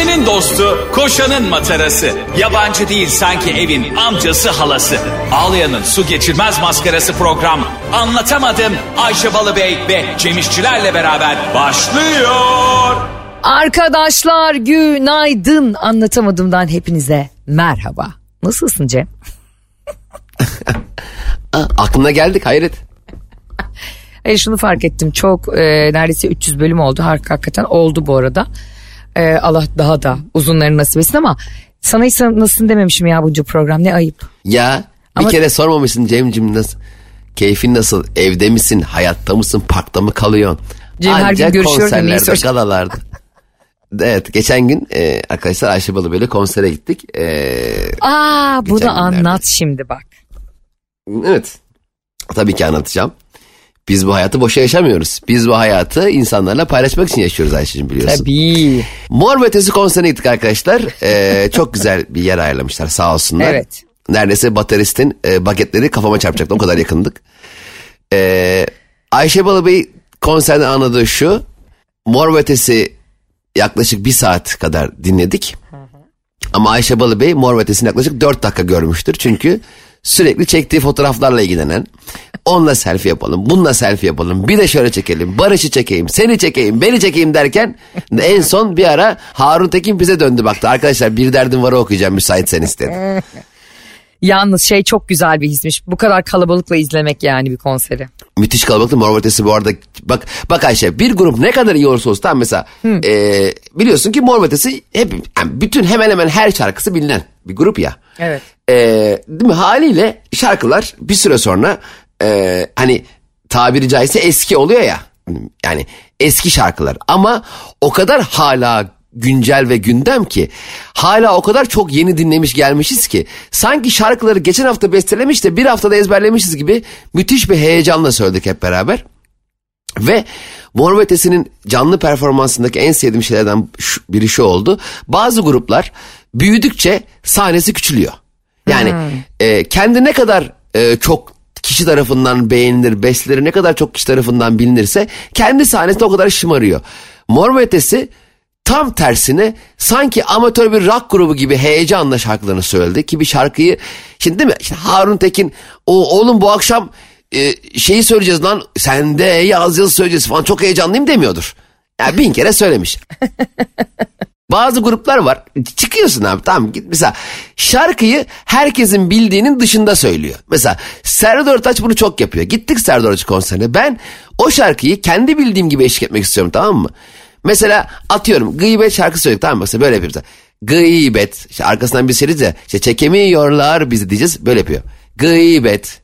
Ayşe'nin dostu, koşanın matarası. Yabancı değil sanki evin amcası halası. Ağlayan'ın su geçirmez maskarası program. Anlatamadım Ayşe Balıbey ve Cemişçilerle beraber başlıyor. Arkadaşlar günaydın. Anlatamadığımdan hepinize merhaba. Nasılsın Cem? Aa, aklına geldik hayret. Hayır şunu fark ettim. Çok e, neredeyse 300 bölüm oldu. Harika hakikaten oldu bu arada. E, Allah daha da uzunlarını nasip etsin ama sana hiç nasılsın dememişim ya bunca program ne ayıp. Ya bir Ama- kere sormamışsın Cem'cim nasıl? Keyfin nasıl? Evde misin? Hayatta mısın? Parkta mı kalıyorsun? Cem her gün görüşüyoruz konserlerde, galalarda. evet geçen gün e, arkadaşlar Ayşe Balı böyle konsere gittik. E, Aa bunu günlerde. anlat şimdi bak. evet tabii ki anlatacağım. Biz bu hayatı boşa yaşamıyoruz. Biz bu hayatı insanlarla paylaşmak için yaşıyoruz Ayşe'cim biliyorsun. Tabii. Mor ve Ötesi konserine gittik arkadaşlar. Ee, çok güzel bir yer ayarlamışlar sağ olsunlar. Evet. Neredeyse bateristin e, bagetleri kafama çarpacaktı. O kadar yakındık. Ee, Ayşe Balıbey konserden anladığı şu. Mor ve Ötesi yaklaşık bir saat kadar dinledik. Ama Ayşe Balıbey Mor ve Ötesi'ni yaklaşık 4 dakika görmüştür. Çünkü sürekli çektiği fotoğraflarla ilgilenen. Onunla selfie yapalım, bununla selfie yapalım, bir de şöyle çekelim, Barış'ı çekeyim, seni çekeyim, beni çekeyim derken en son bir ara Harun Tekin bize döndü baktı. Arkadaşlar bir derdim varı okuyacağım müsaitseniz dedi. Yalnız şey çok güzel bir hismiş. Bu kadar kalabalıkla izlemek yani bir konseri. Müthiş kalabalıktı Mor Ötesi bu arada. Bak, bak Ayşe bir grup ne kadar iyi olursa olsun tamam mesela e, biliyorsun ki Mor Ötesi hep, yani bütün hemen hemen her şarkısı bilinen bir grup ya. Evet. E, değil mi? Haliyle şarkılar bir süre sonra e, hani tabiri caizse eski oluyor ya. Yani eski şarkılar ama o kadar hala güncel ve gündem ki hala o kadar çok yeni dinlemiş gelmişiz ki sanki şarkıları geçen hafta bestelemiş de bir haftada ezberlemişiz gibi müthiş bir heyecanla söyledik hep beraber. Ve Mor ve Ötesi'nin canlı performansındaki en sevdiğim şeylerden biri şu oldu. Bazı gruplar büyüdükçe sahnesi küçülüyor. Yani e, kendi ne kadar e, çok kişi tarafından beğenilir, besteleri ne kadar çok kişi tarafından bilinirse kendi sahnesinde o kadar şımarıyor. Mor ve Ötesi tam tersine sanki amatör bir rock grubu gibi heyecanla şarkılarını söyledi ki bir şarkıyı şimdi değil mi? İşte Harun Tekin o oğlum bu akşam e, şeyi söyleyeceğiz lan sen de yaz yıl söyleyeceğiz falan çok heyecanlıyım demiyordur. Yani bin kere söylemiş. Bazı gruplar var. Çıkıyorsun abi tamam git mesela şarkıyı herkesin bildiğinin dışında söylüyor. Mesela Serdar Ortaç bunu çok yapıyor. Gittik Serdar Ortaç konserine. Ben o şarkıyı kendi bildiğim gibi eşlik etmek istiyorum tamam mı? Mesela atıyorum gıybet şarkı söyledik tamam mı? Mesela böyle yapıyoruz. Gıybet. İşte arkasından bir seriz ya. İşte çekemiyorlar bizi diyeceğiz. Böyle yapıyor. Gıybet.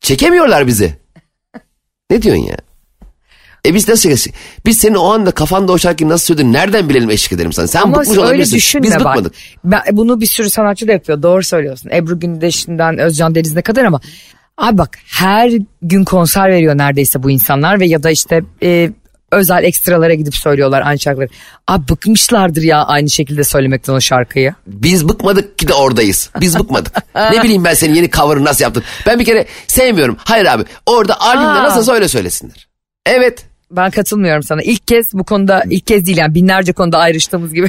Çekemiyorlar bizi. Ne diyorsun ya? E biz nasıl eşlik- Biz senin o anda kafanda o şarkıyı nasıl söyledin nereden bilelim eşlik edelim sana? Sen Ama bıkmış öyle düşünme Biz bak. bıkmadık. Ben, bunu bir sürü sanatçı da yapıyor. Doğru söylüyorsun. Ebru Gündeş'inden Özcan Deniz'ine kadar ama abi bak her gün konser veriyor neredeyse bu insanlar ve ya da işte e, özel ekstralara gidip söylüyorlar aynı şarkıları. Abi bıkmışlardır ya aynı şekilde söylemekten o şarkıyı. Biz bıkmadık ki de oradayız. Biz bıkmadık. ne bileyim ben senin yeni cover'ı nasıl yaptın. Ben bir kere sevmiyorum. Hayır abi orada albümde Aa. nasılsa öyle söylesinler. Evet. Ben katılmıyorum sana. İlk kez bu konuda ilk kez değil yani binlerce konuda ayrıştığımız gibi.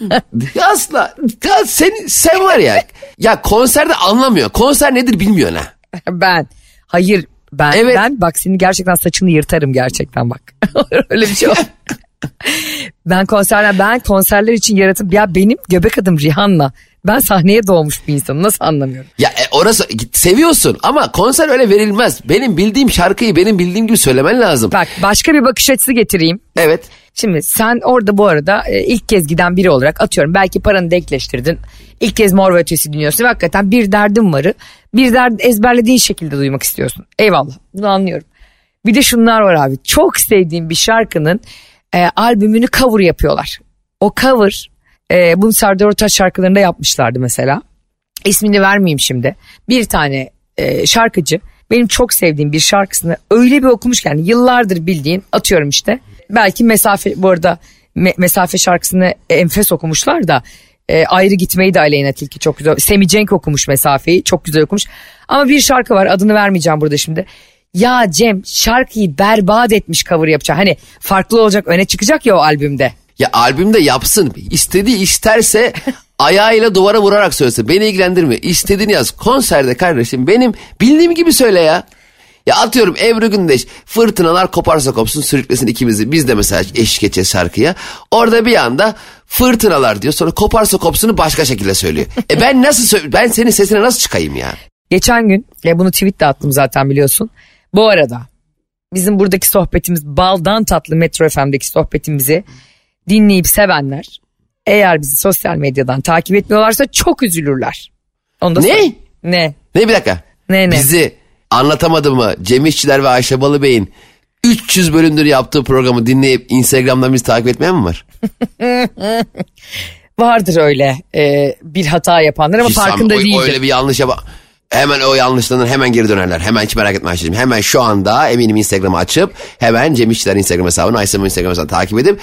Asla. Ya sen, sen var ya. Ya konserde anlamıyor. Konser nedir bilmiyorsun ha. ben hayır ben Evet. ben bak senin gerçekten saçını yırtarım gerçekten bak. Öyle bir şey var. ben konserler ben konserler için yaratım ya benim göbek adım Rihanna. Ben sahneye doğmuş bir insanım nasıl anlamıyorum. Ya e, orası seviyorsun ama konser öyle verilmez. Benim bildiğim şarkıyı benim bildiğim gibi söylemen lazım. Bak başka bir bakış açısı getireyim. Evet. Şimdi sen orada bu arada e, ilk kez giden biri olarak atıyorum belki paranı denkleştirdin. İlk kez mor ve ötesi dinliyorsun ve hakikaten bir derdin varı bir derd ezberlediğin şekilde duymak istiyorsun. Eyvallah bunu anlıyorum. Bir de şunlar var abi çok sevdiğim bir şarkının e, albümünü cover yapıyorlar. O cover e, bunu Serdar Ortaç şarkılarında yapmışlardı mesela. İsmini vermeyeyim şimdi. Bir tane e, şarkıcı benim çok sevdiğim bir şarkısını öyle bir okumuş ki yani yıllardır bildiğin atıyorum işte. Belki mesafe bu arada me- mesafe şarkısını enfes okumuşlar da e, ayrı gitmeyi de Aleyna Tilki çok güzel. Semi Cenk okumuş mesafeyi çok güzel okumuş. Ama bir şarkı var adını vermeyeceğim burada şimdi. Ya Cem şarkıyı berbat etmiş cover yapacak. Hani farklı olacak öne çıkacak ya o albümde. Ya albümde yapsın. İstediği isterse ayağıyla duvara vurarak söylesin. Beni ilgilendirmiyor. İstediğini yaz. Konserde kardeşim benim bildiğim gibi söyle ya. Ya atıyorum Ebru Gündeş fırtınalar koparsa kopsun sürüklesin ikimizi. Biz de mesela eşlik edeceğiz şarkıya. Orada bir anda fırtınalar diyor sonra koparsa kopsunu başka şekilde söylüyor. E ben nasıl ben senin sesine nasıl çıkayım ya? Geçen gün ya bunu tweette attım zaten biliyorsun. Bu arada bizim buradaki sohbetimiz baldan tatlı Metro FM'deki sohbetimizi dinleyip sevenler eğer bizi sosyal medyadan takip etmiyorlarsa çok üzülürler. Onu da Ne? Ne? Ne bir dakika. Ne, ne? Bizi anlatamadı mı Cem İşçiler ve Ayşe Balıbey'in 300 bölümdür yaptığı programı dinleyip Instagram'dan bizi takip etmeyen mi var? Vardır öyle e, bir hata yapanlar ama Hiç farkında değildir. Öyle bir yanlış yap. Hemen o yanlışlarından hemen geri dönerler. Hemen hiç merak etme Ayşe'cim. Hemen şu anda eminim Instagram'ı açıp hemen Cem İşçiler Instagram hesabını Ayşe'min Instagram hesabını takip edip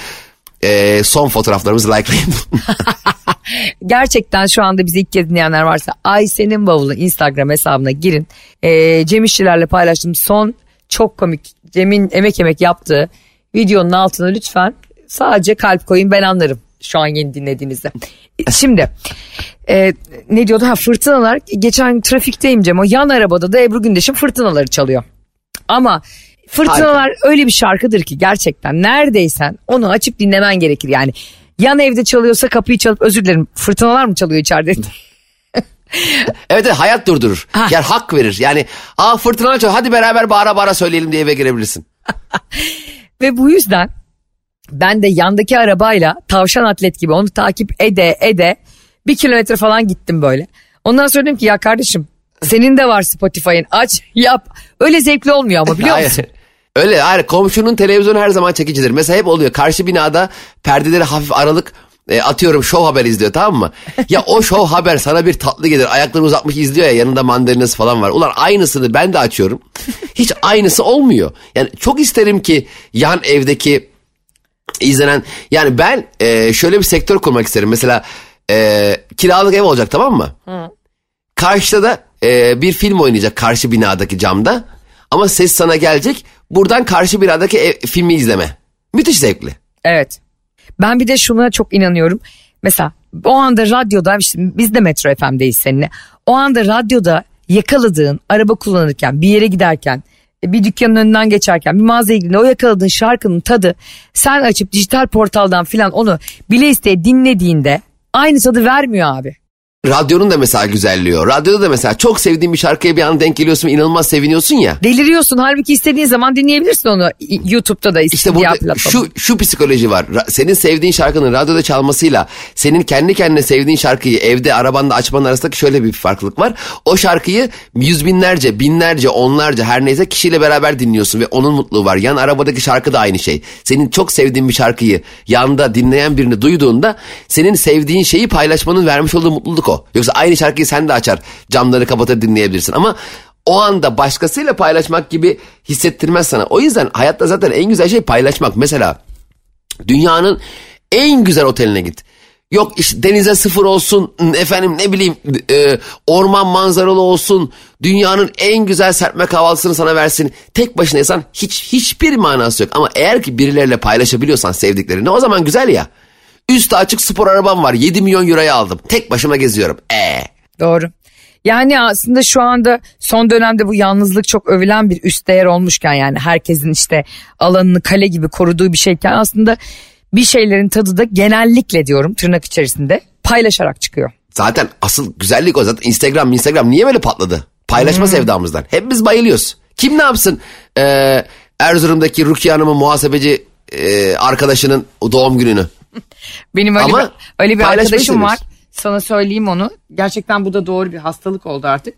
e, son fotoğraflarımızı likelayın. Gerçekten şu anda bizi ilk kez dinleyenler varsa Ayşe'nin bavulu Instagram hesabına girin. E, Cem İşçilerle paylaştığım son çok komik Cem'in emek emek yaptığı videonun altına lütfen sadece kalp koyun ben anlarım şu an yeni dinlediğinizde. Şimdi e, ne diyordu ha fırtınalar geçen trafikteyim Cem o yan arabada da Ebru Gündeş'in fırtınaları çalıyor. Ama fırtınalar öyle bir şarkıdır ki gerçekten neredeysen onu açıp dinlemen gerekir yani. Yan evde çalıyorsa kapıyı çalıp özür dilerim fırtınalar mı çalıyor içeride? evet, evet hayat durdurur. Ha. Yani hak verir. Yani aa fırtına çalıyor hadi beraber bağıra bağıra söyleyelim diye eve girebilirsin. Ve bu yüzden ben de yandaki arabayla tavşan atlet gibi onu takip ede ede bir kilometre falan gittim böyle. Ondan sonra dedim ki ya kardeşim senin de var Spotify'ın aç yap. Öyle zevkli olmuyor ama biliyor musun? Öyle hayır komşunun televizyonu her zaman çekicidir. Mesela hep oluyor karşı binada perdeleri hafif aralık e, atıyorum show haber izliyor tamam mı? Ya o show haber sana bir tatlı gelir ayaklarını uzatmış izliyor ya yanında mandalinası falan var. Ulan aynısını ben de açıyorum. Hiç aynısı olmuyor. Yani çok isterim ki yan evdeki izlenen yani ben e, şöyle bir sektör kurmak isterim. Mesela e, kiralık ev olacak tamam mı? Karşıda da e, bir film oynayacak karşı binadaki camda. Ama ses sana gelecek. Buradan karşı binadaki ev- filmi izleme. Müthiş zevkli. Evet. Ben bir de şuna çok inanıyorum. Mesela o anda radyoda işte biz de Metro FM'deyiz seninle. O anda radyoda yakaladığın araba kullanırken bir yere giderken bir dükkanın önünden geçerken bir mağazaya girdiğinde o yakaladığın şarkının tadı sen açıp dijital portaldan filan onu bile isteye dinlediğinde aynı tadı vermiyor abi. Radyonun da mesela güzelliyor. Radyoda da mesela çok sevdiğin bir şarkıya bir an denk geliyorsun ve inanılmaz seviniyorsun ya. Deliriyorsun halbuki istediğin zaman dinleyebilirsin onu YouTube'da da İşte burada şu şu psikoloji var. Ra- Senin sevdiğin şarkının radyoda çalmasıyla senin kendi kendine sevdiğin şarkıyı evde arabanda açmanın arasındaki şöyle bir farklılık var. O şarkıyı yüz binlerce, binlerce, onlarca her neyse kişiyle beraber dinliyorsun ve onun mutluluğu var. Yan arabadaki şarkı da aynı şey. Senin çok sevdiğin bir şarkıyı yanda dinleyen birini duyduğunda senin sevdiğin şeyi paylaşmanın vermiş olduğu mutluluk o. Yoksa aynı şarkıyı sen de açar camları kapatır dinleyebilirsin ama o anda başkasıyla paylaşmak gibi hissettirmez sana. O yüzden hayatta zaten en güzel şey paylaşmak. Mesela dünyanın en güzel oteline git. Yok işte denize sıfır olsun efendim ne bileyim e, orman manzaralı olsun dünyanın en güzel serpme kahvaltısını sana versin tek başına yesen hiç hiçbir manası yok ama eğer ki birileriyle paylaşabiliyorsan sevdiklerini o zaman güzel ya üstü açık spor arabam var 7 milyon euroya aldım tek başıma geziyorum ee Doğru. Yani aslında şu anda son dönemde bu yalnızlık çok övülen bir üst değer olmuşken yani herkesin işte alanını kale gibi koruduğu bir şeyken aslında bir şeylerin tadı da genellikle diyorum tırnak içerisinde paylaşarak çıkıyor. Zaten asıl güzellik o zaten Instagram Instagram niye böyle patladı? Paylaşma sevdamızdan. Hep biz bayılıyoruz. Kim ne yapsın? Ee, Erzurum'daki Rukiye Hanım'ın muhasebeci e, arkadaşının doğum gününü. Benim öyle Ama bir, öyle bir arkadaşım var. Sana söyleyeyim onu. Gerçekten bu da doğru bir hastalık oldu artık.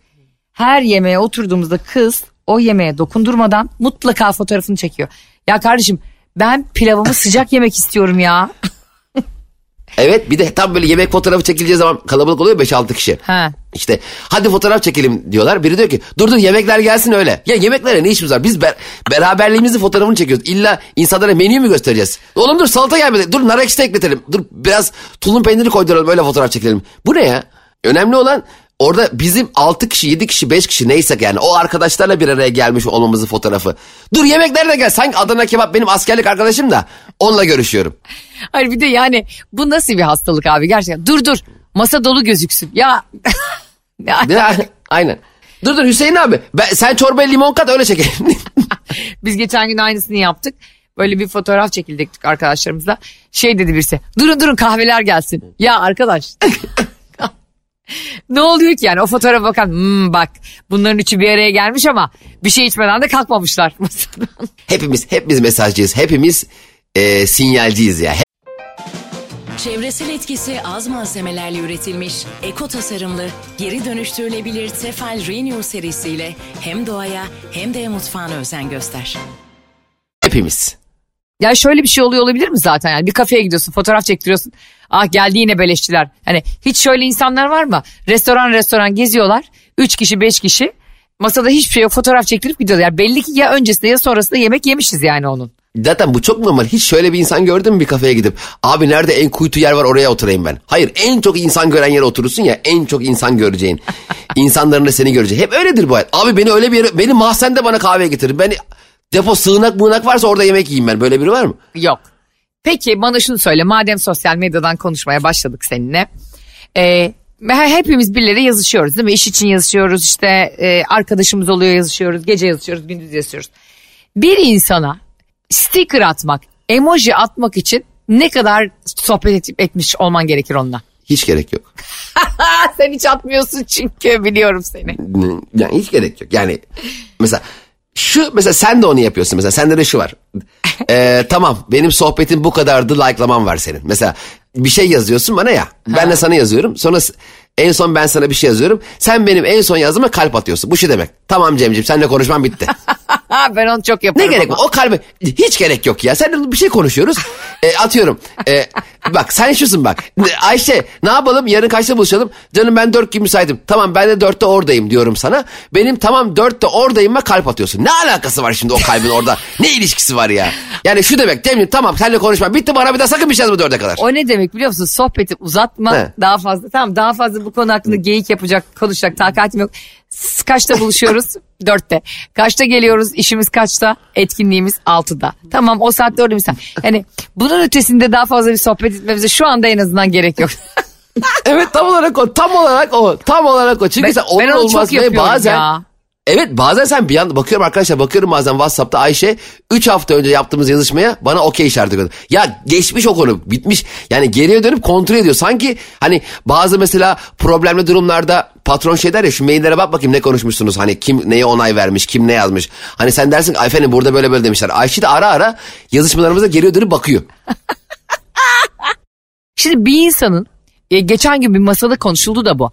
Her yemeğe oturduğumuzda kız o yemeğe dokundurmadan mutlaka fotoğrafını çekiyor. Ya kardeşim ben pilavımı sıcak yemek istiyorum ya. Evet bir de tam böyle yemek fotoğrafı çekileceği zaman kalabalık oluyor 5-6 kişi. Ha. İşte hadi fotoğraf çekelim diyorlar. Biri diyor ki dur dur yemekler gelsin öyle. Ya yemeklere ne işimiz var? Biz be- beraberliğimizin fotoğrafını çekiyoruz. İlla insanlara menüyü mü göstereceğiz? Oğlum dur salata gelmedi. Dur nar ekşi ekletelim. Dur biraz tulum peyniri koyduralım öyle fotoğraf çekelim. Bu ne ya? Önemli olan Orada bizim 6 kişi, 7 kişi, 5 kişi neysek yani o arkadaşlarla bir araya gelmiş olmamızın fotoğrafı. Dur yemek nerede gel? Sanki Adana kebap benim askerlik arkadaşım da onunla görüşüyorum. Hayır bir de yani bu nasıl bir hastalık abi gerçekten. Dur dur masa dolu gözüksün. Ya. Ya, Aynen. Dur dur Hüseyin abi ben, sen çorbaya limon kat öyle çekelim. Biz geçen gün aynısını yaptık. Böyle bir fotoğraf çekildik arkadaşlarımızla. Şey dedi birisi durun durun kahveler gelsin. Ya arkadaş. ne oluyor ki yani o fotoğrafa bakan hmm, bak bunların üçü bir araya gelmiş ama bir şey içmeden de kalkmamışlar. hepimiz hepimiz mesajcıyız. Hepimiz e, sinyalciyiz ya. Çevresel etkisi az malzemelerle üretilmiş, eko tasarımlı, geri dönüştürülebilir Tefal Renew serisiyle hem doğaya hem de mutfağına özen göster. Hepimiz. Ya şöyle bir şey oluyor olabilir mi zaten yani bir kafeye gidiyorsun fotoğraf çektiriyorsun. Ah geldi yine beleşçiler. Hani hiç şöyle insanlar var mı? Restoran restoran geziyorlar. Üç kişi beş kişi. Masada hiçbir şey yok fotoğraf çektirip gidiyorlar. Yani belli ki ya öncesinde ya sonrasında yemek yemişiz yani onun. Zaten bu çok normal. Hiç şöyle bir insan gördün mü bir kafeye gidip abi nerede en kuytu yer var oraya oturayım ben. Hayır en çok insan gören yere oturursun ya en çok insan göreceğin. İnsanların da seni görecek. Hep öyledir bu hayat. Abi beni öyle bir yere beni mahzende bana kahve getirir. Beni depo sığınak mığınak varsa orada yemek yiyeyim ben. Böyle biri var mı? Yok. Peki bana şunu söyle madem sosyal medyadan konuşmaya başladık seninle. Ee, hepimiz birileri yazışıyoruz değil mi? İş için yazışıyoruz işte e, arkadaşımız oluyor yazışıyoruz gece yazışıyoruz gündüz yazışıyoruz. Bir insana sticker atmak emoji atmak için ne kadar sohbet et, etmiş olman gerekir onunla? Hiç gerek yok. Sen hiç atmıyorsun çünkü biliyorum seni. Yani hiç gerek yok. Yani mesela şu mesela sen de onu yapıyorsun mesela sende de şu var. Ee, tamam benim sohbetim bu kadardı like'lamam var senin. Mesela bir şey yazıyorsun bana ya ben de sana yazıyorum sonra en son ben sana bir şey yazıyorum. Sen benim en son yazdığıma kalp atıyorsun. Bu şu demek. Tamam Cemciğim seninle konuşmam bitti. ben onu çok yaparım Ne gerek var? O kalbe hiç gerek yok ya. Seninle bir şey konuşuyoruz. E, atıyorum. E, bak sen şusun bak. Ayşe ne yapalım yarın kaçta buluşalım? Canım ben dört gibi müsaitim. Tamam ben de dörtte oradayım diyorum sana. Benim tamam dörtte oradayım kalp atıyorsun. Ne alakası var şimdi o kalbin orada? ne ilişkisi var ya? Yani şu demek Cemciğim tamam seninle konuşmam bitti bana bir daha sakın bir şey yazma dörde kadar. O ne demek biliyor musun? Sohbeti uzatma He. daha fazla. Tamam daha fazla bu konu hakkında geyik yapacak konuşacak takatim yok. Kaçta buluşuyoruz? Dörtte. Kaçta geliyoruz? İşimiz kaçta? Etkinliğimiz altıda. Tamam o saatte orada misal. Yani bunun ötesinde daha fazla bir sohbet etmemize şu anda en azından gerek yok. evet tam olarak o. Tam olarak o. Tam olarak o. Çünkü ben, sen onun ben olmaz ve bazen ya. Evet bazen sen bir anda bakıyorum arkadaşlar bakıyorum bazen Whatsapp'ta Ayşe 3 hafta önce yaptığımız yazışmaya bana okey işareti koydu. Ya geçmiş o konu bitmiş yani geriye dönüp kontrol ediyor. Sanki hani bazı mesela problemli durumlarda patron şey der ya şu maillere bak bakayım ne konuşmuşsunuz. Hani kim neye onay vermiş kim ne yazmış. Hani sen dersin efendim burada böyle böyle demişler. Ayşe de ara ara yazışmalarımıza geriye dönüp bakıyor. Şimdi bir insanın e, geçen gün bir masada konuşuldu da bu.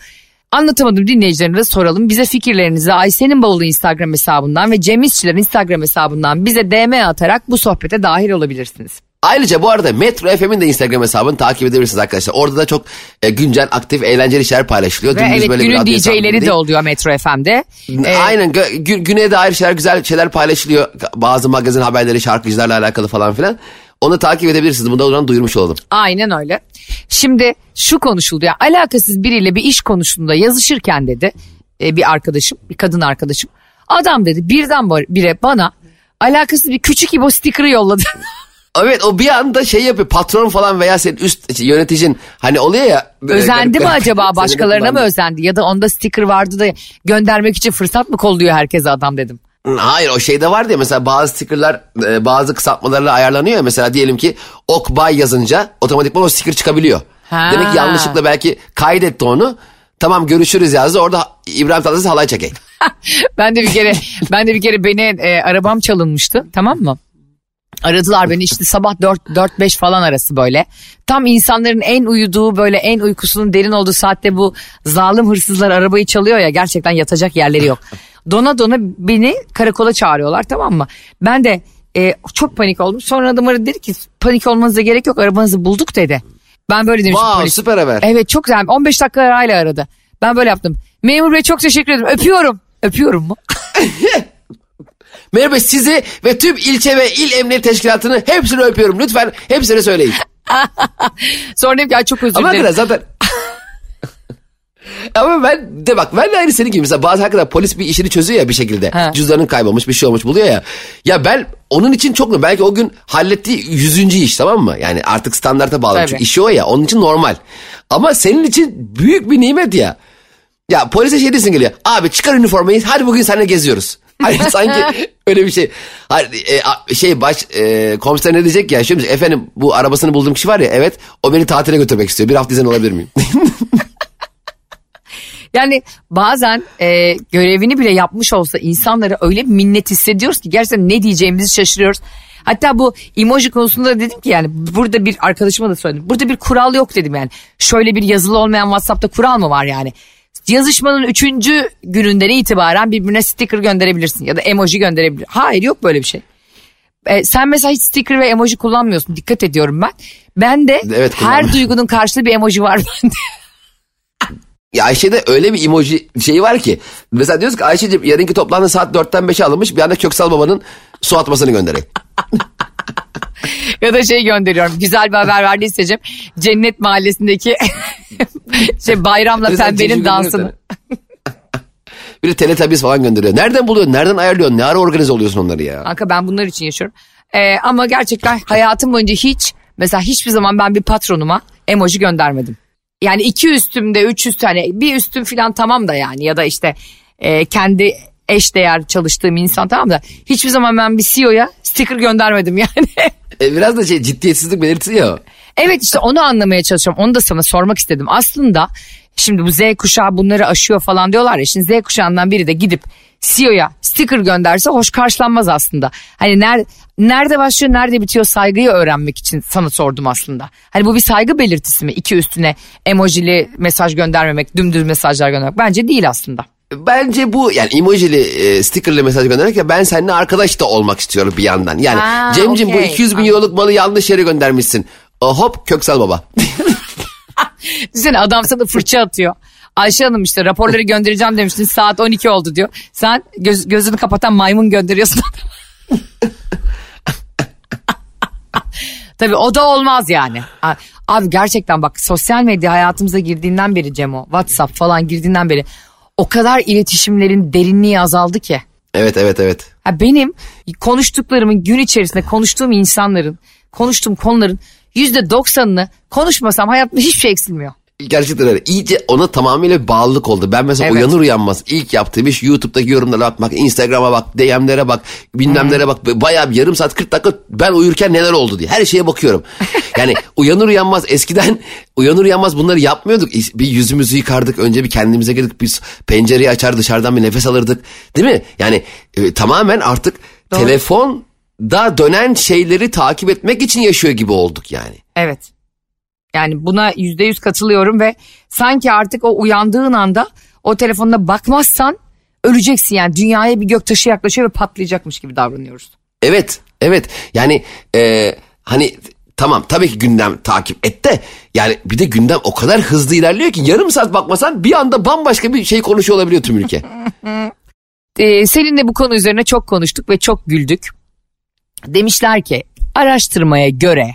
Anlatamadım dinleyicilerimize soralım. Bize fikirlerinizi Ayşe'nin bavulu Instagram hesabından ve Cem İşçilerin Instagram hesabından bize DM atarak bu sohbete dahil olabilirsiniz. Ayrıca bu arada Metro FM'in de Instagram hesabını takip edebilirsiniz arkadaşlar. Orada da çok e, güncel, aktif, eğlenceli şeyler paylaşılıyor. Ve evet böyle günün DJ'leri de oluyor Metro FM'de. Ee, Aynen gü, güne dair şeyler, güzel şeyler paylaşılıyor. Bazı magazin haberleri, şarkıcılarla alakalı falan filan. Onu takip edebilirsiniz. Bunu da oradan duyurmuş olalım. Aynen öyle. Şimdi şu konuşuldu ya alakasız biriyle bir iş konusunda yazışırken dedi e, bir arkadaşım, bir kadın arkadaşım. Adam dedi birden bire bana alakasız bir küçük ibo sticker'ı yolladı. Evet o bir anda şey yapıyor patron falan veya senin üst yöneticin hani oluyor ya. Özendi mi acaba başkalarına mı özendi ya da onda sticker vardı da göndermek için fırsat mı kolluyor herkese adam dedim. Hayır o şeyde var diye mesela bazı stickerlar e, bazı kısaltmalarla ayarlanıyor ya mesela diyelim ki ok bay yazınca otomatikman o sticker çıkabiliyor. Ha. Demek ki yanlışlıkla belki kaydetti onu. Tamam görüşürüz yazdı. Orada İbrahim Tatlıses halay çekeyim. ben de bir kere ben de bir kere beni e, arabam çalınmıştı tamam mı? Aradılar beni işte sabah 4-5 falan arası böyle. Tam insanların en uyuduğu böyle en uykusunun derin olduğu saatte bu zalim hırsızlar arabayı çalıyor ya gerçekten yatacak yerleri yok. Dona dona beni karakola çağırıyorlar tamam mı? Ben de e, çok panik oldum. Sonra adam aradı dedi ki panik olmanıza gerek yok arabanızı bulduk dedi. Ben böyle demiştim. Wow polis. süper haber. Evet çok güzel 15 dakika arayla aradı. Ben böyle yaptım. Memur bey çok teşekkür ederim öpüyorum. Öpüyorum mu? Merhaba sizi ve tüm ilçe ve il emniyet teşkilatını hepsini öpüyorum. Lütfen hepsini söyleyin. Sonra dedim ki çok özür dilerim. Ama zaten Ama ben de bak ben de aynı senin gibi mesela bazı hakikaten polis bir işini çözüyor ya bir şekilde. Ha. Cüzdanın kaybolmuş bir şey olmuş buluyor ya. Ya ben onun için çok belki o gün hallettiği yüzüncü iş tamam mı? Yani artık standarta bağlı Tabii. çünkü işi o ya onun için normal. Ama senin için büyük bir nimet ya. Ya polise şey desin geliyor. Abi çıkar üniformayı hadi bugün seninle geziyoruz. Hani sanki öyle bir şey. Hani, e, şey baş e, komiser ne diyecek ya? Şimdi efendim bu arabasını bulduğum kişi var ya evet o beni tatile götürmek istiyor. Bir hafta izin olabilir miyim? Yani bazen e, görevini bile yapmış olsa insanlara öyle bir minnet hissediyoruz ki gerçekten ne diyeceğimizi şaşırıyoruz. Hatta bu emoji konusunda da dedim ki yani burada bir arkadaşıma da söyledim. Burada bir kural yok dedim yani. Şöyle bir yazılı olmayan WhatsApp'ta kural mı var yani? Yazışmanın üçüncü gününden itibaren birbirine sticker gönderebilirsin ya da emoji gönderebilirsin. Hayır yok böyle bir şey. E, sen mesela hiç sticker ve emoji kullanmıyorsun. Dikkat ediyorum ben. Ben de Evet, her duygunun karşılığı bir emoji var bende. Ya Ayşe'de öyle bir emoji şeyi var ki. Mesela diyoruz ki Ayşe'cim yarınki toplantı saat 4'ten 5'e alınmış. Bir anda Köksal Baba'nın su atmasını göndereyim. ya da şey gönderiyorum. Güzel bir haber verdiysecim. Cennet Mahallesi'ndeki şey bayramla Mesela pembenin dansını. Bir de Teletubbies falan gönderiyor. Nereden buluyorsun? Nereden ayarlıyorsun? Ne ara organize oluyorsun onları ya? Kanka ben bunlar için yaşıyorum. Ee, ama gerçekten hayatım boyunca hiç mesela hiçbir zaman ben bir patronuma emoji göndermedim. Yani iki üstümde üç üstü hani bir üstüm falan tamam da yani ya da işte e, kendi eş değer çalıştığım insan tamam da hiçbir zaman ben bir CEO'ya sticker göndermedim yani. E, biraz da şey ciddiyetsizlik o. Evet işte onu anlamaya çalışıyorum. Onu da sana sormak istedim. Aslında şimdi bu Z kuşağı bunları aşıyor falan diyorlar ya. Şimdi Z kuşağından biri de gidip CEO'ya sticker gönderse hoş karşılanmaz aslında. Hani ner, nerede başlıyor nerede bitiyor saygıyı öğrenmek için sana sordum aslında. Hani bu bir saygı belirtisi mi? İki üstüne emojili mesaj göndermemek, dümdüz mesajlar göndermek. Bence değil aslında. Bence bu yani emojili e, stickerlı mesaj göndererek ya ben seninle arkadaş da olmak istiyorum bir yandan. Yani Ha, Cemcim bu okey. 200 bin euroluk malı yanlış yere göndermişsin. O, hop Köksal Baba. Düşünsene adam sana fırça atıyor. Ayşe Hanım işte raporları göndereceğim demiştin saat 12 oldu diyor. Sen göz, gözünü kapatan maymun gönderiyorsun. Tabii o da olmaz yani. Abi gerçekten bak sosyal medya hayatımıza girdiğinden beri Cemo, WhatsApp falan girdiğinden beri o kadar iletişimlerin derinliği azaldı ki. evet evet evet. Benim konuştuklarımın gün içerisinde konuştuğum insanların, konuştuğum konuların yüzde doksanını konuşmasam hayatımda hiçbir şey eksilmiyor. Gerçekten öyle. İyice ona tamamıyla bağlılık oldu. Ben mesela Evet. uyanır uyanmaz ilk yaptığım iş YouTube'daki yorumlara bakmak, Instagram'a bak, DM'lere bak, bilmemlere bak. Bayağı bir yarım saat 40 dakika ben uyurken neler oldu diye. Her şeye bakıyorum. Yani uyanır uyanmaz eskiden uyanır uyanmaz bunları yapmıyorduk. Bir yüzümüzü yıkardık. Önce bir kendimize girdik. Biz pencereyi açar dışarıdan bir nefes alırdık. Değil mi? Yani e, tamamen artık telefonda dönen şeyleri takip etmek için yaşıyor gibi olduk yani. Evet. Yani buna yüzde yüz katılıyorum ve sanki artık o uyandığın anda o telefonuna bakmazsan öleceksin yani dünyaya bir göktaşı yaklaşıyor ve patlayacakmış gibi davranıyoruz. Evet, evet. Yani e, hani tamam tabii ki gündem takip et de yani bir de gündem o kadar hızlı ilerliyor ki yarım saat bakmasan bir anda bambaşka bir şey konuşuyor olabiliyor tüm ülke. Ee, seninle bu konu üzerine çok konuştuk ve çok güldük. Demişler ki araştırmaya göre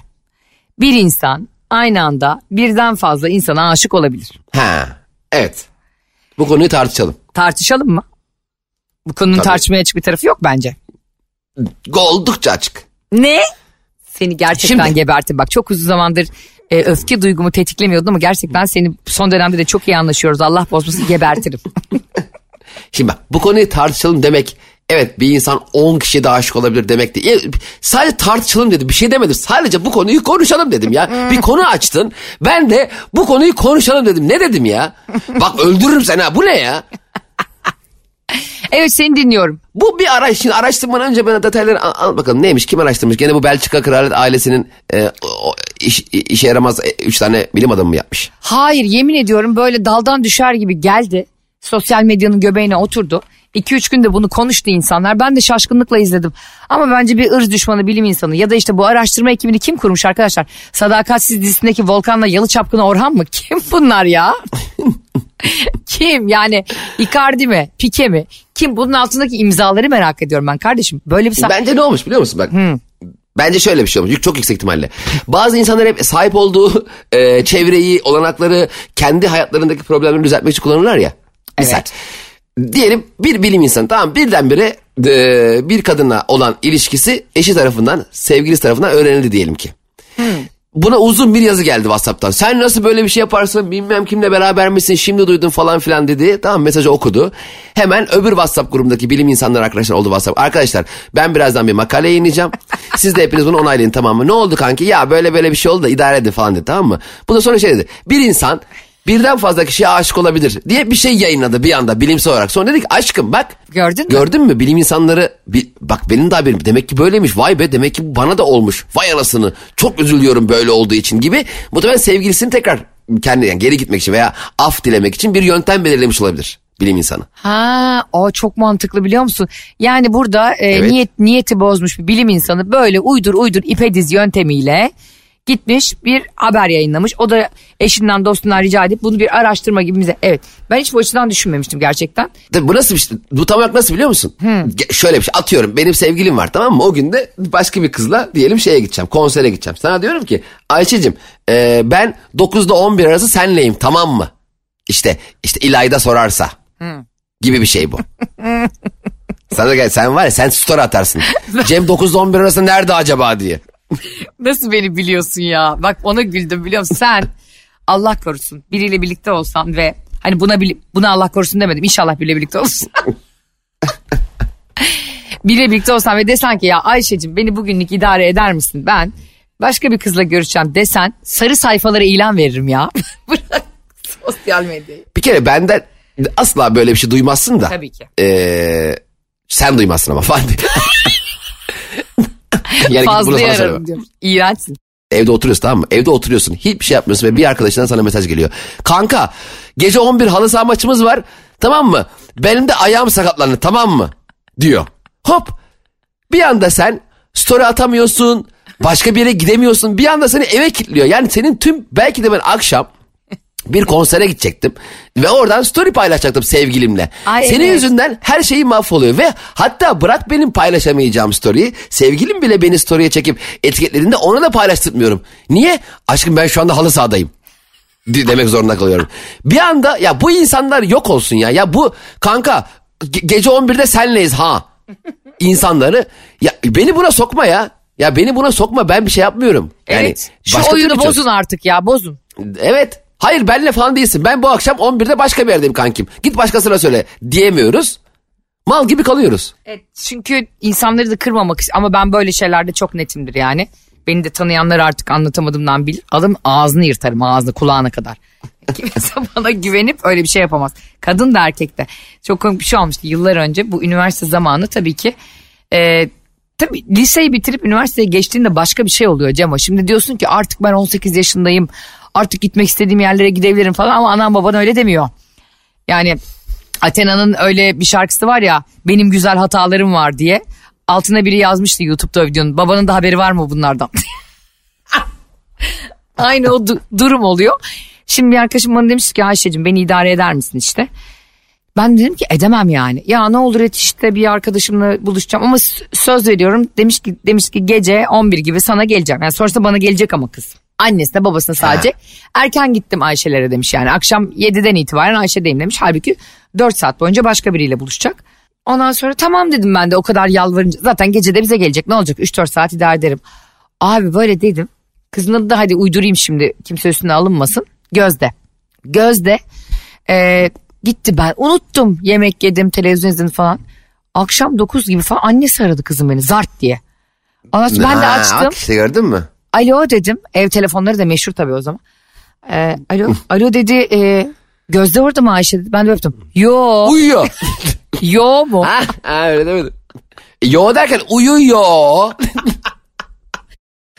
bir insan aynı anda birden fazla insana aşık olabilir. ha, evet. Bu konuyu tartışalım. Tartışalım mı? Bu konunun Tabii. tartışmaya açık bir tarafı yok bence. Oldukça açık. Ne? Seni gerçekten Şimdi- gebertim. Bak çok uzun zamandır e, öfke duygumu tetiklemiyordun ama gerçekten seni son dönemde de çok iyi anlaşıyoruz. Allah bozmasın gebertirim. Şimdi bak bu konuyu tartışalım demek evet bir insan 10 kişiye de aşık olabilir demek değil. E, Sadece tartışalım dedim bir şey demedim. Sadece bu konuyu konuşalım dedim ya. bir konu açtın ben de bu konuyu konuşalım dedim. Ne dedim ya? Bak öldürürüm seni ha bu ne ya? evet seni dinliyorum. Bu bir araş. Şimdi araştırmadan önce bana detayları an- anlat bakalım. Neymiş? Kim araştırmış? Gene bu Belçika Kraliyet ailesinin e, o, iş, işe yaramaz e, üç tane bilim adamı mı yapmış? Hayır yemin ediyorum böyle daldan düşer gibi geldi. Sosyal medyanın göbeğine oturdu. 2-3 günde bunu konuştu insanlar. Ben de şaşkınlıkla izledim. Ama bence bir ırz düşmanı bilim insanı ya da işte bu araştırma ekibini kim kurmuş arkadaşlar? Sadakatsiz dizisindeki Volkan'la Yalı Çapkını Orhan mı? Kim bunlar ya? kim yani Icardi mi? Pike mi? Kim? Bunun altındaki imzaları merak ediyorum ben kardeşim. Böyle bir sa- Bence ne olmuş biliyor musun? Bak. Bence şöyle bir şey olmuş. Çok yüksek ihtimalle. Bazı insanlar hep sahip olduğu e, çevreyi, olanakları, kendi hayatlarındaki problemleri düzeltmek için kullanırlar ya. Misal. Evet. Diyelim bir bilim insanı tamam birdenbire e, bir kadınla olan ilişkisi eşi tarafından, sevgilisi tarafından öğrenildi diyelim ki. Buna uzun bir yazı geldi WhatsApp'tan. Sen nasıl böyle bir şey yaparsın bilmem kimle beraber misin şimdi duydum falan filan dedi. Tamam mesajı okudu. Hemen öbür WhatsApp grubundaki bilim insanları arkadaşlar oldu WhatsApp. Arkadaşlar ben birazdan bir makale yayınlayacağım. Siz de hepiniz bunu onaylayın tamam mı? Ne oldu kanki? Ya böyle böyle bir şey oldu da idare edin falan dedi tamam mı? Bu da sonra şey dedi. Bir insan birden fazla kişiye aşık olabilir diye bir şey yayınladı bir anda bilimsel olarak. Sonra dedik aşkım bak. Gördün mü? Gördün mü bilim insanları bi- bak benim de haberim demek ki böyleymiş vay be demek ki bana da olmuş vay anasını çok üzülüyorum böyle olduğu için gibi muhtemelen sevgilisini tekrar kendi yani geri gitmek için veya af dilemek için bir yöntem belirlemiş olabilir bilim insanı. Ha, o çok mantıklı biliyor musun? Yani burada e, Evet. niyet niyeti bozmuş bir bilim insanı böyle uydur uydur ipediz yöntemiyle gitmiş bir haber yayınlamış. O da eşinden dostundan rica edip bunu bir araştırma gibi bize. Evet ben hiç bu açıdan düşünmemiştim gerçekten. Tabii bu nasıl bir şey? Bu tam olarak nasıl biliyor musun? Ge- Şöyle bir şey atıyorum benim sevgilim var tamam mı? O gün de başka bir kızla diyelim şeye gideceğim konsere gideceğim. Sana diyorum ki Ayşe'cim e, ben 9'da 11 arası senleyim tamam mı? İşte işte İlayda sorarsa gibi bir şey bu. Sana gel sen var ya sen story atarsın. Cem 9'da 11 arası nerede acaba diye. Nasıl beni biliyorsun ya? Bak ona güldüm biliyor musun? Sen Allah korusun biriyle birlikte olsan ve hani buna buna Allah korusun demedim. İnşallah biriyle birlikte olursun. biriyle birlikte olsan ve desen ki ya Ayşe'cim beni bugünlük idare eder misin? Ben başka bir kızla görüşeceğim desen sarı sayfalara ilan veririm ya. Bırak sosyal medyayı. Bir kere benden asla böyle bir şey duymazsın da. Tabii ki. Ee, sen duymazsın ama falan. yani Fazla yararım diyorum. İğrençsin. Evde oturuyorsun tamam mı? Evde oturuyorsun. Hiçbir şey yapmıyorsun ve bir arkadaşından sana mesaj geliyor. Kanka gece 11 halı saha maçımız var. Tamam mı? Benim de ayağım sakatlandı tamam mı? Diyor. Hop. Bir anda sen story atamıyorsun. Başka bir yere gidemiyorsun. Bir anda seni eve kilitliyor. Yani senin tüm belki de ben akşam bir konsere gidecektim ve oradan story paylaşacaktım sevgilimle. Ay, Senin evet. yüzünden her şeyi mahvoluyor ve hatta bırak benim paylaşamayacağım story'i sevgilim bile beni story'e çekip etiketlediğinde ona da paylaştırmıyorum. Niye? Aşkım ben şu anda halı sahadayım. demek zorunda kalıyorum. Bir anda ya bu insanlar yok olsun ya. Ya bu kanka ge- gece 11'de senleyiz ha. İnsanları ya beni buna sokma ya. Ya beni buna sokma ben bir şey yapmıyorum. Yani Evet. Şu oyunu bozun artık ya bozun. Evet. Hayır benle falan değilsin. Ben bu akşam 11'de başka bir yerdeyim kankim. Git başkasına söyle diyemiyoruz. Mal gibi kalıyoruz. Evet, çünkü insanları da kırmamak ama ben böyle şeylerde çok netimdir yani. Beni de tanıyanlar artık anlatamadığımdan bilir. Adam ağzını yırtarım ağzını kulağına kadar. Kimse bana güvenip öyle bir şey yapamaz. Kadın da erkek de. Çok komik bir şey olmuştu yıllar önce. Bu üniversite zamanı tabii ki. E, tabii liseyi bitirip üniversiteye geçtiğinde başka bir şey oluyor Cemo. Şimdi diyorsun ki artık ben 18 yaşındayım. Artık gitmek istediğim yerlere gidebilirim falan ama anam baban öyle demiyor. Yani Athena'nın öyle bir şarkısı var ya benim güzel hatalarım var diye. Altına biri yazmıştı YouTube'da videonun. Babanın da haberi var mı bunlardan? Aynı o du- durum oluyor. Şimdi bir arkadaşım bana demiş ki Ayşe'cim beni idare eder misin işte. Ben dedim ki edemem yani. Ya ne olur et işte bir arkadaşımla buluşacağım ama söz veriyorum. Demiş ki demiş ki gece 11 gibi sana geleceğim. Yani sonuçta bana gelecek ama kız. Annesine babasına sadece. Erken gittim Ayşe'lere demiş yani. Akşam 7'den itibaren Ayşe'deyim demiş. Halbuki 4 saat boyunca başka biriyle buluşacak. Ondan sonra tamam dedim ben de o kadar yalvarınca. Zaten gece de bize gelecek ne olacak 3-4 saat idare ederim. Abi böyle dedim. Kızın adı da hadi uydurayım şimdi kimse üstüne alınmasın. Gözde. Gözde ee, gitti ben unuttum yemek yedim televizyon izledim falan. Akşam 9 gibi falan annesi aradı kızım beni zart diye. Ondan sonra ben de Ha, açtım. İşte gördün mü? Alo dedim. Ev telefonları da meşhur tabii o zaman. Ee, alo, alo dedi. E, Gözde orada mı Ayşe dedi. Ben de öptüm. Yo. Uyuyor. yo mu? ha, ha, öyle demedim. Yo derken uyuyor.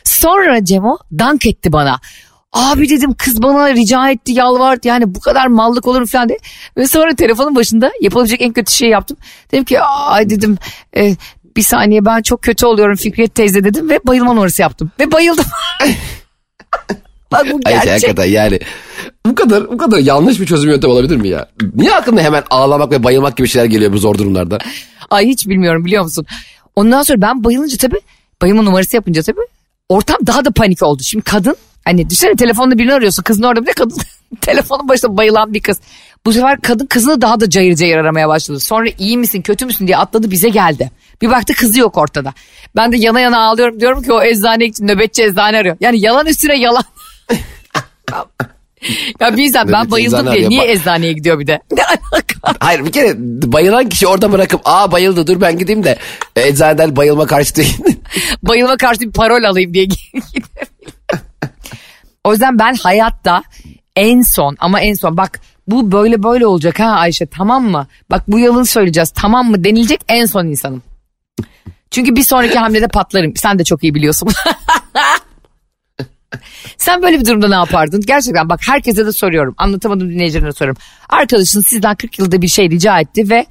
Sonra Cemo dank etti bana. Abi dedim kız bana rica etti yalvardı yani bu kadar mallık olur mu falan diye. Ve sonra telefonun başında yapılabilecek en kötü şeyi yaptım. Dedim ki ay dedim e, bir saniye ben çok kötü oluyorum Fikret teyze dedim ve bayılma numarası yaptım. Ve bayıldım. Bak bu Ayşe gerçek. hakikaten yani bu kadar bu kadar yanlış bir çözüm yöntemi olabilir mi ya? Niye aklına hemen ağlamak ve bayılmak gibi şeyler geliyor bu zor durumlarda? Ay hiç bilmiyorum biliyor musun? Ondan sonra ben bayılınca tabii bayılma numarası yapınca tabii ortam daha da panik oldu. Şimdi kadın hani düşünsene telefonla birini arıyorsun kızın orada bir de kadın telefonun başında bayılan bir kız. Bu sefer kadın kızını daha da cayır cayır aramaya başladı. Sonra iyi misin kötü müsün diye atladı bize geldi. Bir baktı kızı yok ortada. Ben de yana yana ağlıyorum diyorum ki o eczane için nöbetçi eczane arıyor. Yani yalan üstüne yalan. ya bir insan ben bayıldım diye niye eczaneye gidiyor bir de? Ne alaka? Hayır bir kere bayılan kişi orada bırakıp aa bayıldı dur ben gideyim de e, eczaneden bayılma karşı değil. bayılma karşı bir parol alayım diye. O yüzden ben hayatta en son ama en son bak bu böyle böyle olacak ha Ayşe tamam mı? Bak bu yalın söyleyeceğiz tamam mı denilecek en son insanım. Çünkü bir sonraki hamlede patlarım. Sen de çok iyi biliyorsun. Sen böyle bir durumda ne yapardın? Gerçekten bak herkese de soruyorum. Anlatamadım dinleyicilerine soruyorum. Arkadaşın sizden 40 yılda bir şey rica etti ve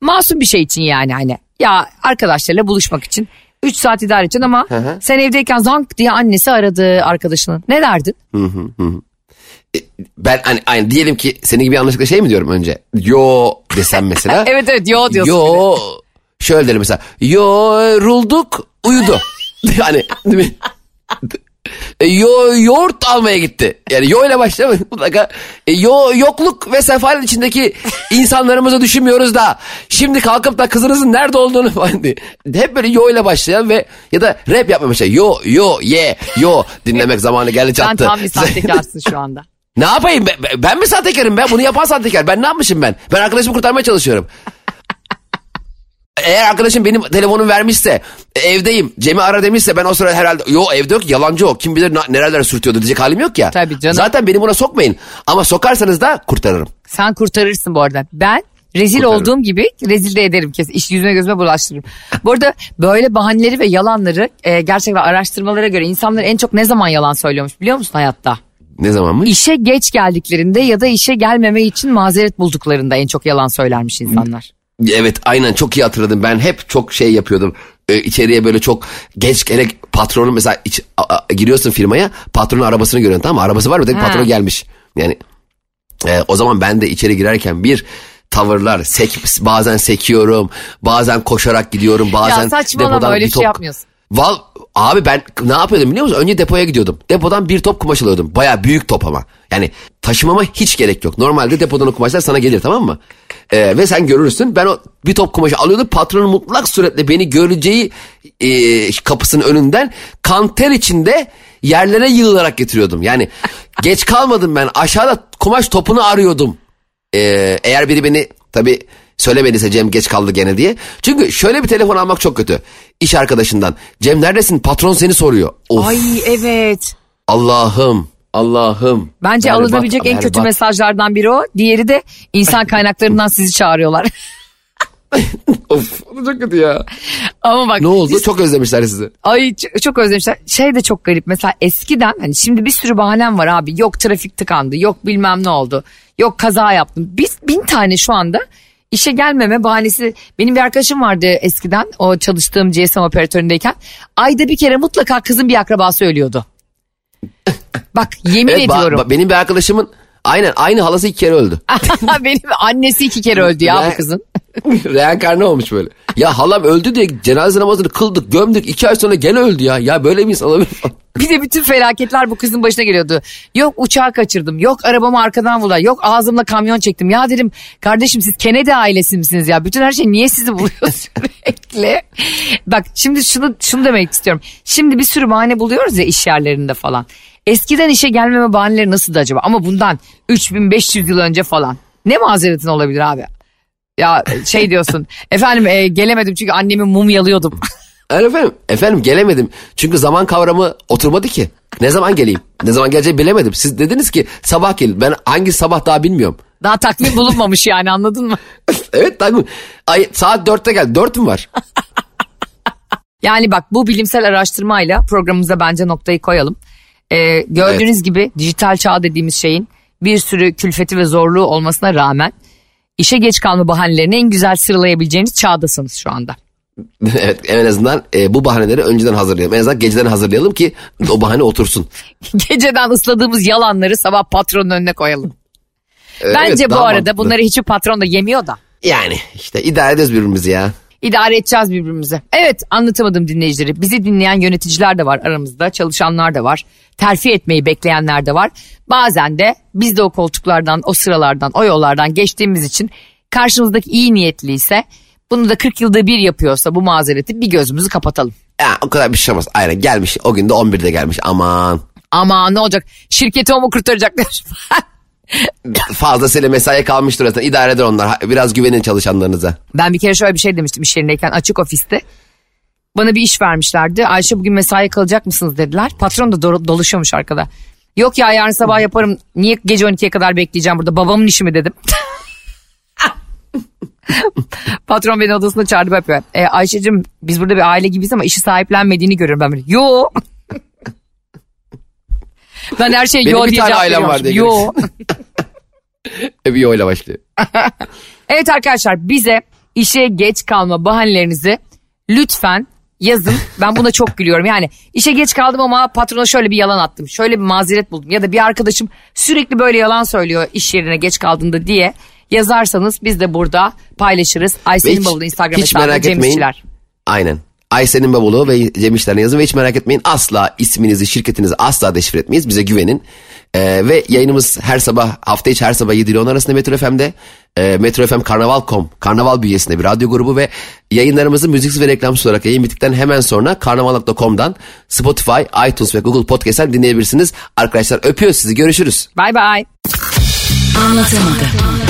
masum bir şey için yani hani. Ya arkadaşlarıyla buluşmak için 3 saat idare edeceksin ama sen evdeyken zank diye annesi aradı arkadaşının. Ne derdin? ben hani aynı diyelim ki senin gibi yanlışlıkla şey mi diyorum önce? Yo desem mesela. Evet evet yo diyorsun. Yo şöyle derim mesela. Yo rulduk uyudu. hani değil mi? E, Yo yoğurt almaya gitti. Yani yo ile başlıyor mutlaka. E, yo yokluk ve sefaletin içindeki insanlarımızı düşünmüyoruz da. Şimdi kalkıp da kızınızın nerede olduğunu falan diye. Hep böyle yo ile başlayan ve ya da rap yapmaya başlayan. Yo yo ye yo dinlemek zamanı geldi Sen çattı. tam bir sahtekarsın şu anda. Ne yapayım ben, ben mi sahtekarım ben bunu yapan sahtekar ben ne yapmışım ben ben arkadaşımı kurtarmaya çalışıyorum. Eğer arkadaşım benim telefonumu vermişse e, evdeyim Cem'i ara demişse ben o sırada herhalde yo evde yok yalancı o kim bilir na- nereler sürtüyordu diyecek halim yok ya. Tabii canım. Zaten beni buna sokmayın ama sokarsanız da kurtarırım. Sen kurtarırsın bu arada. Ben rezil Kurtarırım. olduğum gibi rezil de ederim kesin. İş yüzüme gözüme bulaştırırım. Bu arada böyle bahaneleri ve yalanları e, gerçekten araştırmalara göre insanlar en çok ne zaman yalan söylüyormuş biliyor musun hayatta? Ne zaman mı? İşe geç geldiklerinde ya da işe gelmeme için mazeret bulduklarında en çok yalan söylermiş insanlar. Evet aynen çok iyi hatırladım. Ben hep çok şey yapıyordum. Ee, içeriye böyle çok geç gerek patronun mesela iç- a- a- giriyorsun firmaya patronun arabasını görüyorsun tamam mı? Arabası var mı? Dedim Ha. patron gelmiş. Yani e, o zaman ben de içeri girerken bir tavırlar sek, bazen sekiyorum bazen koşarak gidiyorum bazen ya saçmalama öyle bir şey yapmıyorsun. Val abi ben ne yapıyordum biliyor musun? Önce depoya gidiyordum. Depodan bir top kumaş alıyordum. Baya büyük top ama. Yani taşımama hiç gerek yok. Normalde depodan o kumaşlar sana gelir tamam mı? Ee, ve sen görürsün. Ben o bir top kumaşı alıyordum. Patronun mutlak suretle beni göreceği e, kapısının önünden kanter içinde yerlere yığılarak getiriyordum. Yani geç kalmadım ben. Aşağıda kumaş topunu arıyordum. Ee, eğer biri beni tabi söylemediyse Cem geç kaldı gene diye. Çünkü şöyle bir telefon almak çok kötü. İş arkadaşından. Cem neredesin? Patron seni soruyor. Of Ay evet. Allah'ım. Allah'ım. Bence Berbat, alınabilecek en kötü berbat. mesajlardan biri o. Diğeri de insan kaynaklarından sizi çağırıyorlar. Of çok kötü ya. Ama bak Ne oldu? Çok özlemişler sizi. Ay çok özlemişler. Şey de çok garip. Mesela eskiden hani şimdi bir sürü bahanem var abi. Yok trafik tıkandı. Yok bilmem ne oldu. Yok kaza yaptım. Biz bin tane şu anda işe gelmeme bahanesi. Benim bir arkadaşım vardı eskiden o çalıştığım GSM operatöründeyken. Ayda bir kere mutlaka kızın bir akrabası ölüyordu. Bak yemin Evet, ediyorum. ba- benim bir arkadaşımın aynen aynı halası iki kere öldü. Benim annesi iki kere öldü ya Ben- bu kızın. Reenkarne olmuş böyle. Ya halam öldü diye cenaze namazını kıldık gömdük iki ay sonra gene öldü ya. Ya böyle mi insan olabilir? Bir de bütün felaketler bu kızın başına geliyordu. Yok uçağı kaçırdım. Yok arabamı arkadan vurdular. Yok ağzımla kamyon çektim. Ya dedim kardeşim siz Kennedy ailesi misiniz ya? Bütün her şey niye sizi buluyor sürekli? Bak şimdi şunu, şunu demek istiyorum. Şimdi bir sürü bahane buluyoruz ya iş yerlerinde falan. Eskiden işe gelmeme bahaneleri nasıldı acaba? Ama bundan 3500 yıl önce falan. Ne mazeretin olabilir abi? Ya şey diyorsun. efendim e, gelemedim çünkü annemi mumyalıyordum. Yani efendim, efendim gelemedim. Çünkü zaman kavramı oturmadı ki. Ne zaman geleyim? Ne zaman geleceğimi bilemedim. Siz dediniz ki sabah gelin. Ben hangi sabah daha bilmiyorum. Daha takvim bulunmamış yani anladın mı? evet takvim. Ay, saat dörtte gel. Dört mü var? Yani bak bu bilimsel araştırmayla programımıza bence noktayı koyalım. Ee, gördüğünüz gibi dijital çağ dediğimiz şeyin bir sürü külfeti ve zorluğu olmasına rağmen işe geç kalma bahanelerini en güzel sıralayabileceğiniz çağdasınız şu anda. evet en azından e, bu bahaneleri önceden hazırlayalım. En azından geceden hazırlayalım ki o bahane otursun. Geceden ısladığımız yalanları sabah patronun önüne koyalım. Ee, Bence evet, bu arada mantıklı. bunları hiçbir patron da yemiyor da. Yani işte idare ediyoruz birbirimizi ya. İdare edeceğiz birbirimize. Evet anlatamadım dinleyicileri. Bizi dinleyen yöneticiler de var aramızda. Çalışanlar da var. Terfi etmeyi bekleyenler de var. Bazen de biz de o koltuklardan, o sıralardan, o yollardan geçtiğimiz için karşımızdaki iyi niyetliyse bunu da 40 yılda bir yapıyorsa bu mazereti bir gözümüzü kapatalım. Ya, o kadar bir şey olmaz. Aynen gelmiş. O gün de 11'de gelmiş. Aman. Ama ne olacak? Şirketi o mu kurtaracaklar? Fazlasıyla mesaiye kalmıştır zaten. İdare eder onlar. Biraz güvenin çalışanlarınıza. Ben bir kere şöyle bir şey demiştim iş yerindeyken açık ofiste. Bana bir iş vermişlerdi. Ayşe bugün mesai kalacak mısınız dediler. Patron da do- dolaşıyormuş arkada. Yok ya yarın sabah yaparım. Niye gece 12'ye kadar bekleyeceğim burada? Babamın işi mi dedim. Patron beni odasına çağırdı yapıyor. E, Ayşe'cim biz burada bir aile gibiyiz ama işi sahiplenmediğini görüyorum ben böyle. Ben her Benim yo bir diye tane cevap ailem var diye Yo. Bir oyla başlıyor. Evet arkadaşlar bize işe geç kalma bahanelerinizi lütfen yazın. Ben buna çok gülüyorum. Yani işe geç kaldım ama patrona şöyle bir yalan attım. Şöyle bir mazeret buldum. Ya da bir arkadaşım sürekli böyle yalan söylüyor iş yerine geç kaldığında diye yazarsanız biz de burada paylaşırız. Hiç- bavulu Instagram hiç hesabı merak Cem etmeyin. Aynen. Aysen'in bavulu ve Cem İşler'ine yazın ve hiç merak etmeyin. Asla isminizi, şirketinizi asla deşifre etmeyiz. Bize güvenin. Ee, ve yayınımız her sabah, hafta içi her sabah 7 ile 10 arasında Metro FM'de. Ee, Metro FM Karnaval.com, Karnaval bünyesinde bir radyo grubu ve yayınlarımızı müziksiz ve reklamsız olarak yayın bittikten hemen sonra Karnaval.com'dan Spotify, iTunes ve Google Podcast'ten dinleyebilirsiniz. Arkadaşlar öpüyoruz sizi. Görüşürüz. Bay bay. Anlatamadım.